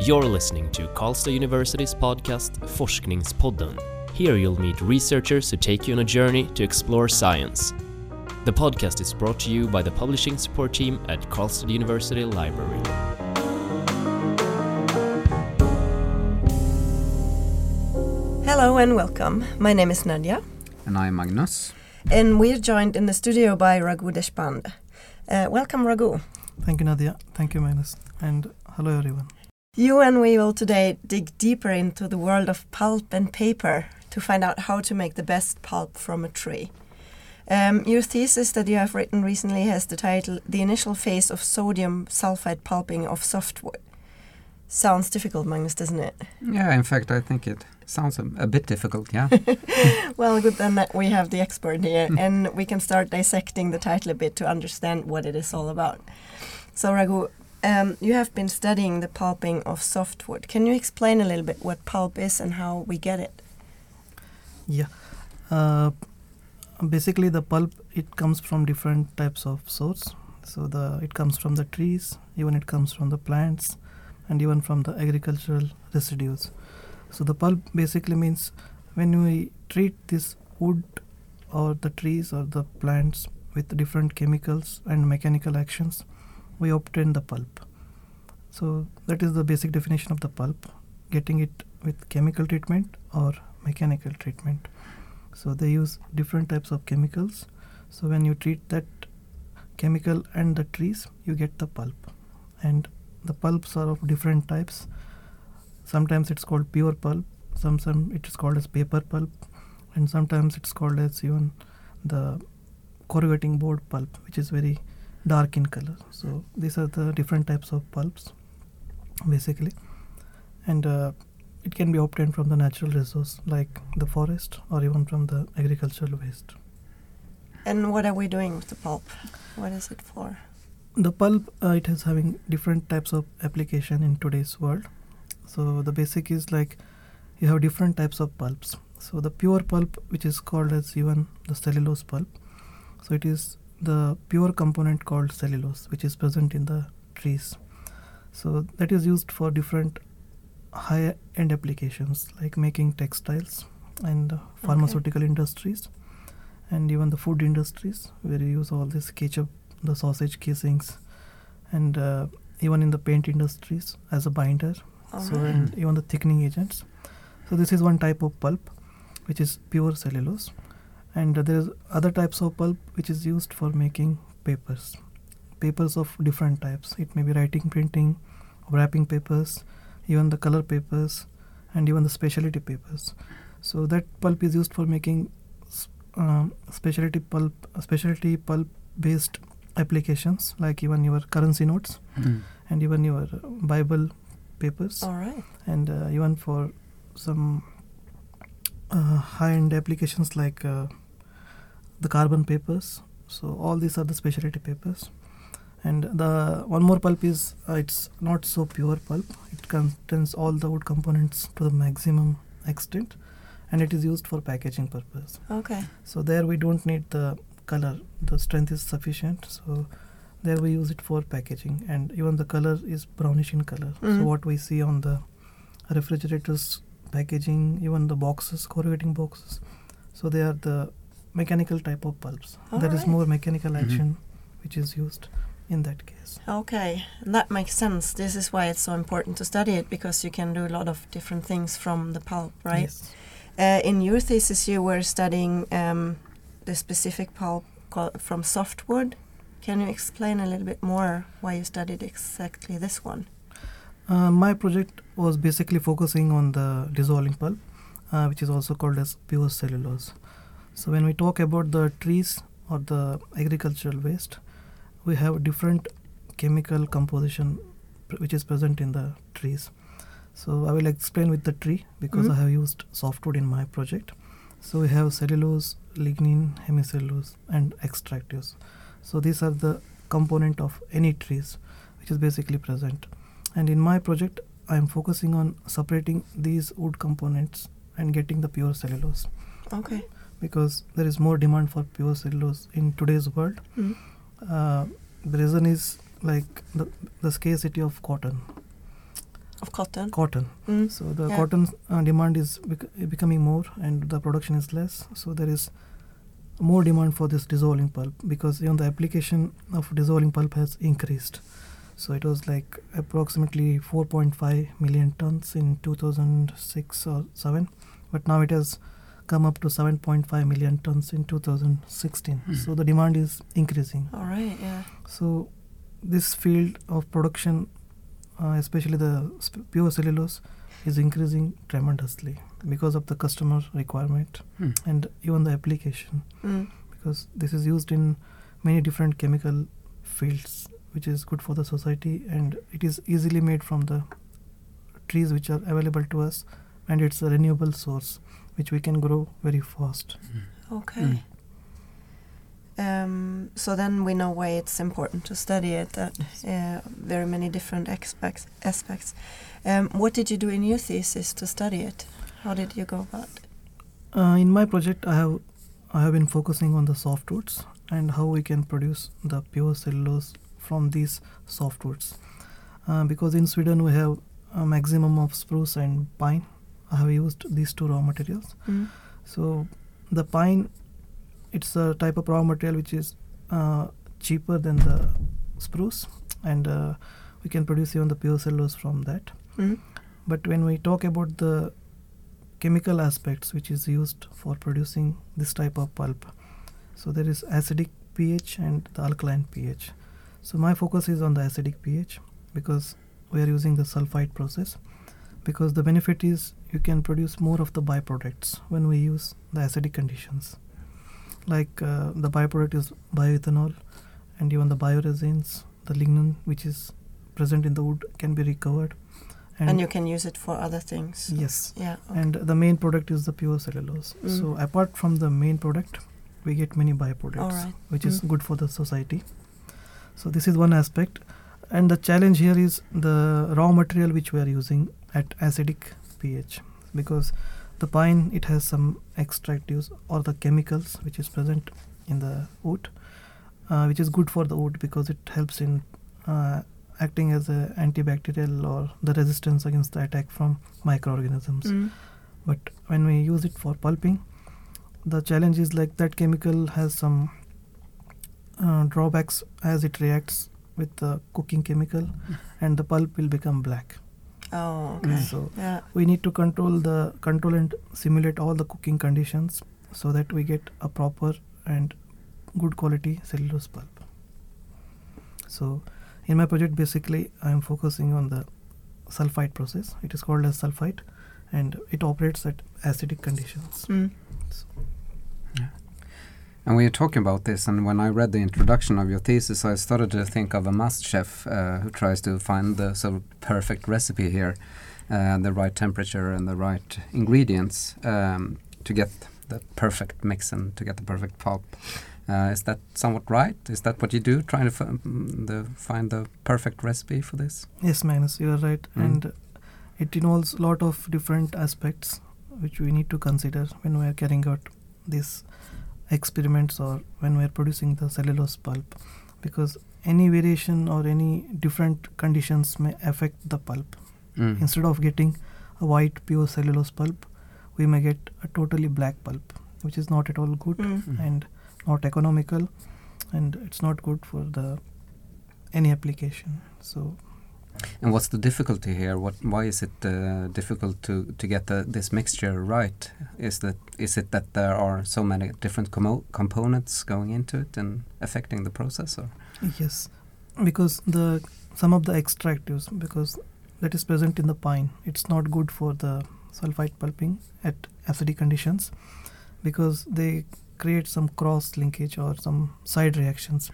You're listening to Karlstad University's podcast Forskningspodden. Here you'll meet researchers who take you on a journey to explore science. The podcast is brought to you by the publishing support team at Karlstad University Library. Hello and welcome. My name is Nadia, And I'm Magnus. and we're joined in the studio by Raghu Deshpande. Uh, welcome, Raghu. Thank you, Nadia. Thank you, Magnus. And hello, everyone. You and we will today dig deeper into the world of pulp and paper to find out how to make the best pulp from a tree. Um, your thesis that you have written recently has the title The Initial Phase of Sodium Sulfite Pulping of Softwood. Sounds difficult, Magnus, doesn't it? Yeah, in fact, I think it sounds a, a bit difficult, yeah. Well, good then that we have the expert here and we can start dissecting the title a bit to understand what it is all about. So, Raghu, um, you have been studying the pulping of softwood. Can you explain a little bit what pulp is and how we get it? Yeah. Uh, basically, the pulp it comes from different types of source. So the it comes from the trees, even it comes from the plants, and even from the agricultural residues. So the pulp basically means when we treat this wood or the trees or the plants with different chemicals and mechanical actions, we obtain the pulp. So that is the basic definition of the pulp, getting it with chemical treatment or mechanical treatment. So they use different types of chemicals. So when you treat that chemical and the trees, you get the pulp. And the pulps are of different types. Sometimes it's called pure pulp, some some it is called as paper pulp, and sometimes it's called as even the corrugating board pulp, which is very dark in color. So these are the different types of pulps, basically, and uh, it can be obtained from the natural resource like the forest or even from the agricultural waste. And what are we doing with the pulp? What is it for? The pulp uh, it is having different types of application in today's world. So the basic is like you have different types of pulps. So the pure pulp, which is called as even the cellulose pulp, so it is the pure component called cellulose, which is present in the trees. So that is used for different high end applications like making textiles and pharmaceutical industries and even the food industries where you use all this ketchup the sausage casings and uh, even in the paint industries as a binder so Alright. and even the thickening agents so this is one type of pulp which is pure cellulose and uh, there is other types of pulp which is used for making papers papers of different types it may be writing printing wrapping papers even the color papers and even the specialty papers so that pulp is used for making um, specialty pulp specialty pulp based applications like even your currency notes Mm. and even your bible papers All right. and uh, even for some uh, high end applications like uh, the carbon papers. So all these are the specialty papers. And the one more pulp is uh, it's not so pure pulp. It contains all the wood components to the maximum extent. And it is used for packaging purpose. Okay. so there we don't need the color. The strength is sufficient. So there we use it for packaging. And even the color is brownish in color. Mhm. so what we see on the refrigerators packaging even the boxes corrugating boxes. So they are the mechanical type of pulps there is Alright. more mechanical Mhm. action which is used in that case Okay, that makes sense. This is why it's so important to study it because you can do a lot of different things from the pulp, right? Yes. Uh, in your thesis, you were studying um, the specific pulp called, from softwood. Can you explain a little bit more why you studied exactly this one? Uh, my project was basically focusing on the dissolving pulp, uh, which is also called as pure cellulose. So when we talk about the trees or the agricultural waste, we have different chemical composition pr- which is present in the trees. So I will explain with the tree because Mhm. I have used softwood in my project. So we have cellulose, lignin, hemicellulose, and extractives. So these are the component of any trees, which is basically present. And in my project, I am focusing on separating these wood components and getting the pure cellulose Okay. Because there is more demand for pure cellulose in today's world. Mhm. Uh, the reason is like the, the scarcity of cotton. Of cotton. cotton. Mm. So the Yeah. cotton uh, demand is bec- becoming more, and the production is less. So there is more demand for this dissolving pulp because even the application of dissolving pulp has increased. So it was like approximately 4.5 million tons in 2006 or 7, but now it has come up to 7.5 million tons in 2016. Hmm. So the demand is increasing. All right. Yeah. So this field of production, uh, especially the sp- pure cellulose, is increasing tremendously because of the customer requirement Hmm. and even the application. Mm. Because this is used in many different chemical fields, which is good for the society, and it is easily made from the trees which are available to us, and it's a renewable source which we can grow very fast. Okay. Um, so then we know why it's important to study it. That uh, very many different aspects. Aspects. Um, what did you do in your thesis to study it? How did you go about? it? Uh, in my project, I have I have been focusing on the softwoods and how we can produce the pure cellulose from these softwoods. Uh, because in Sweden we have a maximum of spruce and pine. I have used these two raw materials. Mm. So the pine, it's a type of raw material which is uh, cheaper than the spruce, and uh, we can produce even the pure cellulose from that. Mm. But when we talk about the chemical aspects which is used for producing this type of pulp, so there is acidic pH and the alkaline pH. So my focus is on the acidic pH because we are using the sulfite process. Because the benefit is you can produce more of the byproducts when we use the acidic conditions. Like uh, the byproduct is bioethanol, and even the bioresins, the lignin which is present in the wood can be recovered. And, you can use it for other things. yes, Yeah. Okay. and the main product is the pure cellulose. Mm. So apart from the main product, we get many byproducts, right. which is Mm. good for the society. So this is one aspect, and the challenge here is the raw material which we are using at acidic pH, because the pine it has some extractives or the chemicals which is present in the wood, uh, which is good for the wood because it helps in uh, acting as a antibacterial or the resistance against the attack from microorganisms. Mm. but when we use it for pulping the challenge is like that chemical has some uh, drawbacks as it reacts with the cooking chemical and the pulp will become black Oh. Okay. so Yeah. we need to control the control and simulate all the cooking conditions so that we get a proper and good quality cellulose pulp so in my project basically i am focusing on the sulfite process it is called as sulfite and it operates at acidic conditions Mm. And we are talking about this, and when I read the introduction of your thesis, I started to think of a master chef uh, who tries to find the sort of perfect recipe here, uh, the right temperature and the right ingredients um, to get the perfect mix and to get the perfect pulp. Uh, is that somewhat right? Is that what you do, trying to f- mm, the, find the perfect recipe for this? yes magnus you are right Mm. and it involves a lot of different aspects which we need to consider when we are carrying out these experiments or when we are producing the cellulose pulp because any variation or any different conditions may affect the pulp Mm. instead of getting a white pure cellulose pulp we may get a totally black pulp which is not at all good Mm. Mm. and not economical and it's not good for the any application so And what's the difficulty here? What? Why is it uh, difficult to to get the, this mixture right? Is that is it that there are so many different components going into it and affecting the process? Or? Yes, because the some of the extractives because that is present in the pine, it's not good for the sulfite pulping at acidic conditions because they create some cross linkage or some side reactions.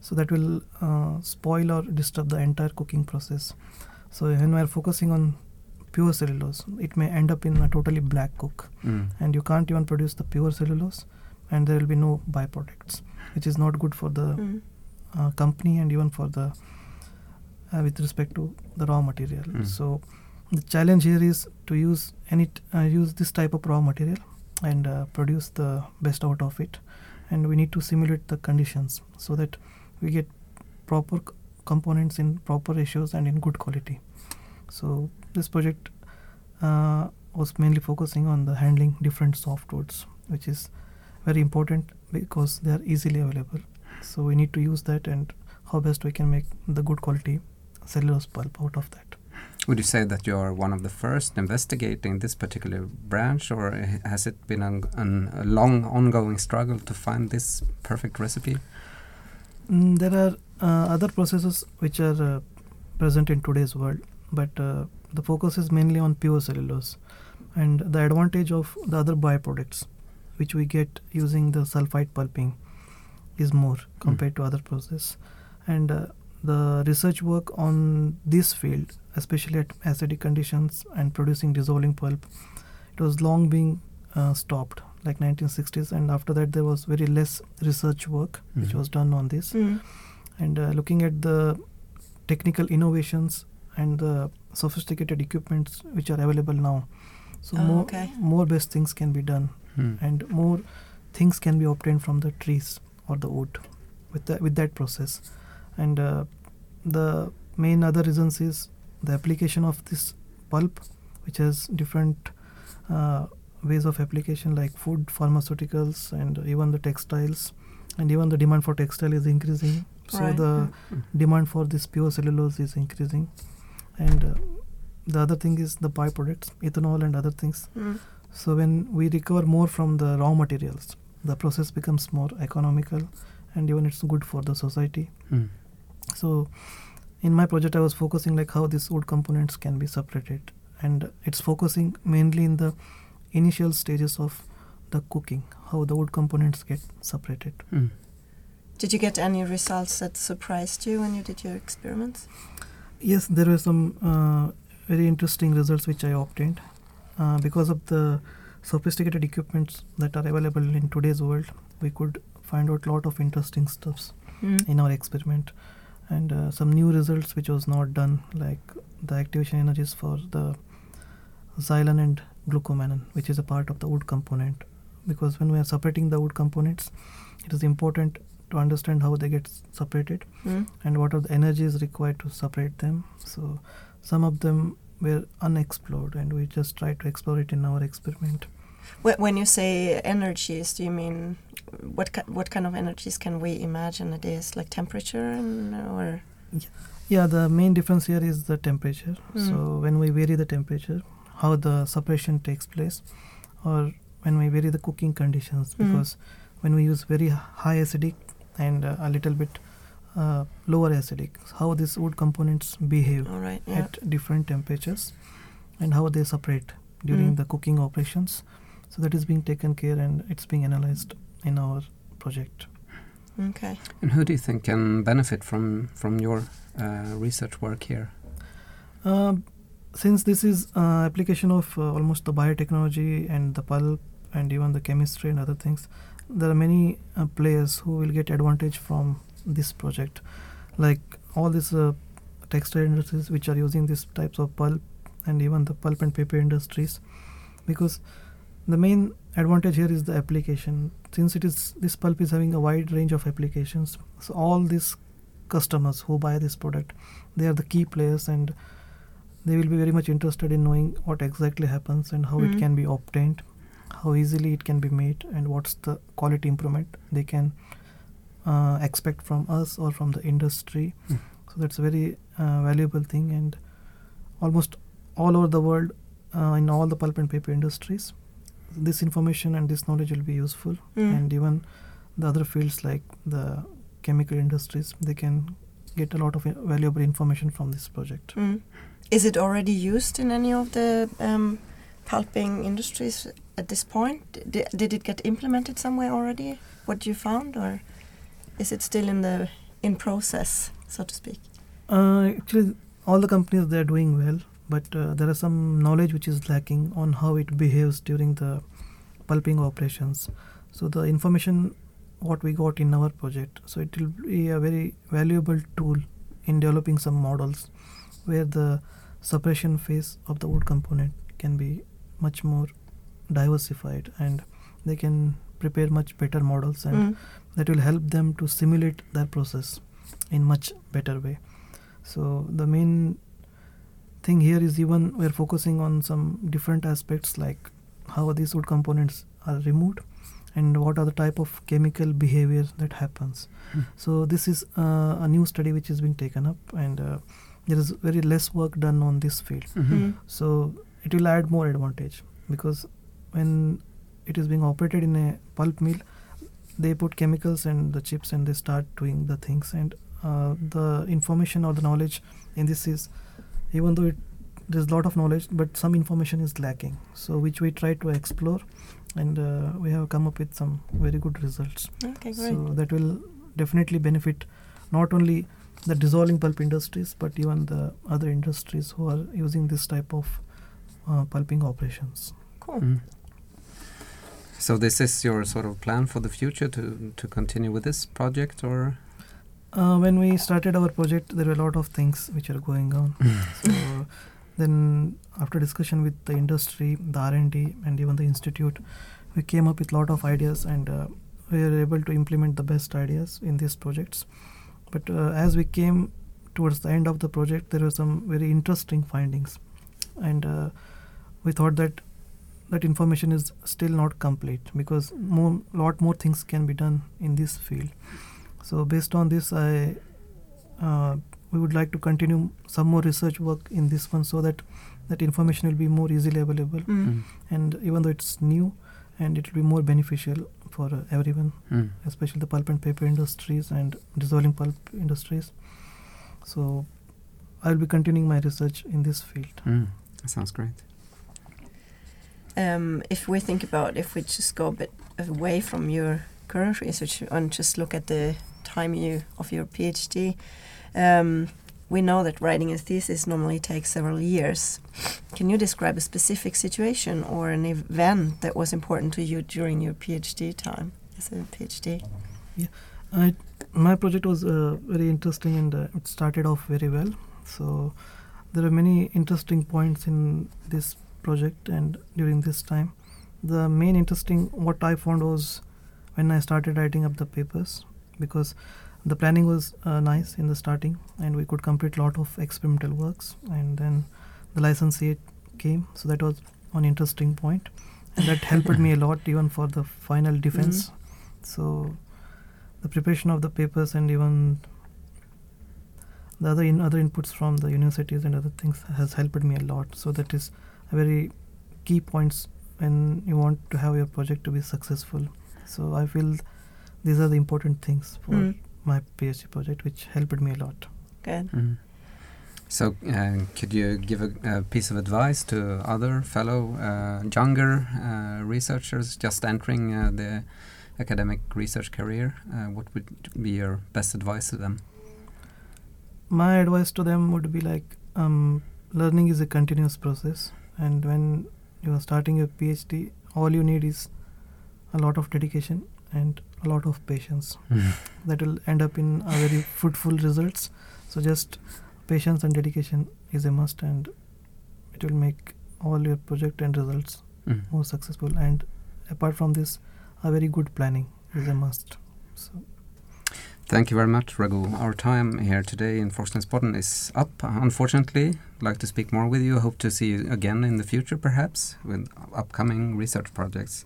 So that will uh, spoil or disturb the entire cooking process. So when we are focusing on pure cellulose, it may end up in a totally black cook, Mm. and you can't even produce the pure cellulose, and there will be no byproducts, which is not good for the Mm. uh, company and even for the uh, with respect to the raw material. Mm. So the challenge here is to use any t- uh, use this type of raw material and uh, produce the best out of it, and we need to simulate the conditions so that we get proper c- components in proper ratios and in good quality. So this project uh, was mainly focusing on the handling different softwoods, which is very important because they are easily available. So we need to use that and how best we can make the good quality cellulose pulp out of that. Would you say that you are one of the first investigating this particular branch, or has it been an, an, a long ongoing struggle to find this perfect recipe? Mm, there are uh, other processes which are uh, present in today's world, but uh, the focus is mainly on pure cellulose. And the advantage of the other byproducts, which we get using the sulfite pulping, is more compared mm. to other process. And uh, the research work on this field, especially at acidic conditions and producing dissolving pulp, it was long being uh, stopped, like 1960s, and after that there was very less research work mm. which was done on this. Mm. And uh, looking at the technical innovations and the sophisticated equipments which are available now, so oh, more okay. more best things can be done, Hmm. and more things can be obtained from the trees or the wood with that with that process and uh, the main other reasons is the application of this pulp which has different uh, ways of application like food pharmaceuticals and even the textiles and even the demand for textile is increasing so Right. the demand for this pure cellulose is increasing and uh, the other thing is the byproducts ethanol and other things Mm. so when we recover more from the raw materials, the process becomes more economical and even it's good for the society. Hmm. So in my project I was focusing like how these wood components can be separated and it's focusing mainly in the initial stages of the cooking, how the wood components get separated. Hmm. Did you get any results that surprised you when you did your experiments? Yes, there were some uh, very interesting results which I obtained uh, because of the sophisticated equipments that are available in today's world. We could find out a lot of interesting stuffs Mm. in our experiment, and uh, some new results which was not done, like the activation energies for the xylan and glucomannan, which is a part of the wood component. Because when we are separating the wood components, it is important to understand how they get separated Mm. and what are the energies required to separate them. So some of them were unexplored, and we just tried to explore it in our experiment. Wh- When you say energies, do you mean what ki- what kind of energies can we imagine it is? Like temperature and or Yeah, yeah, the main difference here is the temperature. Mm. So when we vary the temperature, how the separation takes place, or when we vary the cooking conditions, Mm. because when we use very high acidic and uh, a little bit uh, lower acidic, how these wood components behave right, yeah. at different temperatures and how they separate during Mm. the cooking operations. So that is being taken care and it's being analyzed in our project. Okay. And who do you think can benefit from from your uh, research work here? Um, since this is uh, application of uh, almost the biotechnology and the pulp and even the chemistry and other things, there are many uh, players who will get advantage from this project. Like all these uh, textile industries which are using these types of pulp and even the pulp and paper industries, because the main advantage here is the application. Since it is this pulp is having a wide range of applications, so all these customers who buy this product, they are the key players and they will be very much interested in knowing what exactly happens and how Mhm. it can be obtained, how easily it can be made, and what's the quality improvement they can uh, expect from us or from the industry. Mm. So that's a very uh, valuable thing, and almost all over the world, uh, in all the pulp and paper industries, this information and this knowledge will be useful, Mm. and even the other fields like the chemical industries, they can get a lot of valuable information from this project. Mm. Is it already used in any of the um, pulping industries at this point? Did, did it get implemented somewhere already? What you found, or is it still in the in process, so to speak? Uh, actually, all the companies they are doing well, but uh, there are some knowledge which is lacking on how it behaves during the pulping operations. So the information what we got in our project, so it will be a very valuable tool in developing some models where the separation phase of the wood component can be much more diversified and they can prepare much better models and Mm. that will help them to simulate their process in much better way so the main thing here is even we're focusing on some different aspects like how these wood components are removed and what are the type of chemical behavior that happens. Hmm. So this is uh, a new study which is being taken up and uh, there is very less work done on this field. Mhm. So it will add more advantage because when it is being operated in a pulp mill, they put chemicals and the chips and they start doing the things and uh, the information or the knowledge in this is even though it there's a lot of knowledge but some information is lacking so which we try to explore and uh, we have come up with some very good results Okay, great. so that will definitely benefit not only the dissolving pulp industries but even the other industries who are using this type of uh, pulping operations. cool. Mm. So this is your sort of plan for the future to to continue with this project, or Uh, when we started our project, there were a lot of things which are going on. so then, after discussion with the industry, the R&D, and even the institute, we came up with a lot of ideas, and uh, we were able to implement the best ideas in these projects. But uh, as we came towards the end of the project, there were some very interesting findings, and uh, we thought that that information is still not complete because more lot more things can be done in this field. So based on this, I uh, we would like to continue some more research work in this one so that that information will be more easily available Mm. and even though it's new and it will be more beneficial for uh, everyone Mm. especially the pulp and paper industries and dissolving pulp industries so i'll be continuing my research in this field Mm. That sounds great. Um, if we think about if we just go a bit away from your current research and just look at the time you of your PhD, um, we know that writing a thesis normally takes several years. Can you describe a specific situation or an event that was important to you during your PhD time as a PhD? I, my project was uh, very interesting and uh, it started off very well so there are many interesting points in this project and during this time the main interesting what i found was when i started writing up the papers because the planning was uh, nice in the starting and we could complete a lot of experimental works and then the licentiate came. So that was one interesting point and that helped me a lot even for the final defense. So the preparation of the papers and even the other in other inputs from the universities and other things has helped me a lot. So that is a very key points when you want to have your project to be successful. So i feel these are the important things for Mm. my phd project which helped me a lot Good. Mm. So, uh, could you give a, a piece of advice to other fellow uh, younger uh, researchers just entering uh, the academic research career? Uh, what would be your best advice to them? my advice to them would be like um, learning is a continuous process and when you are starting your phd all you need is a lot of dedication and a lot of patience that will end up in a very fruitful results so just patience and dedication is a must and it will make all your project and results Mm. more successful and apart from this a very good planning is a must so Thank you very much, Raghu. Our time here today in Forskningspodden is up, unfortunately. I'd like to speak more with you. Hope to see you again in the future, perhaps, with upcoming research projects.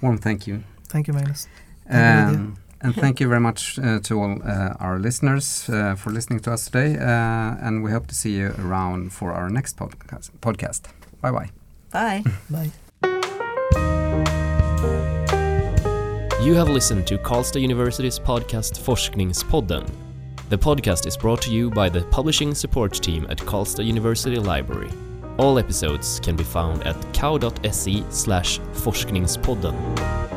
Warm thank you. Thank you magnus Thank you, Lydia. Um, and thank you very much uh, to all uh, our listeners uh, for listening to us today. Uh, and we hope to see you around for our next podcast. podcast. Bye bye. Bye. bye You have listened to Karlstad University's podcast Forskningspodden. The podcast is brought to you by the publishing support team at Karlstad University Library. All episodes can be found at kau.se slash forskningspodden.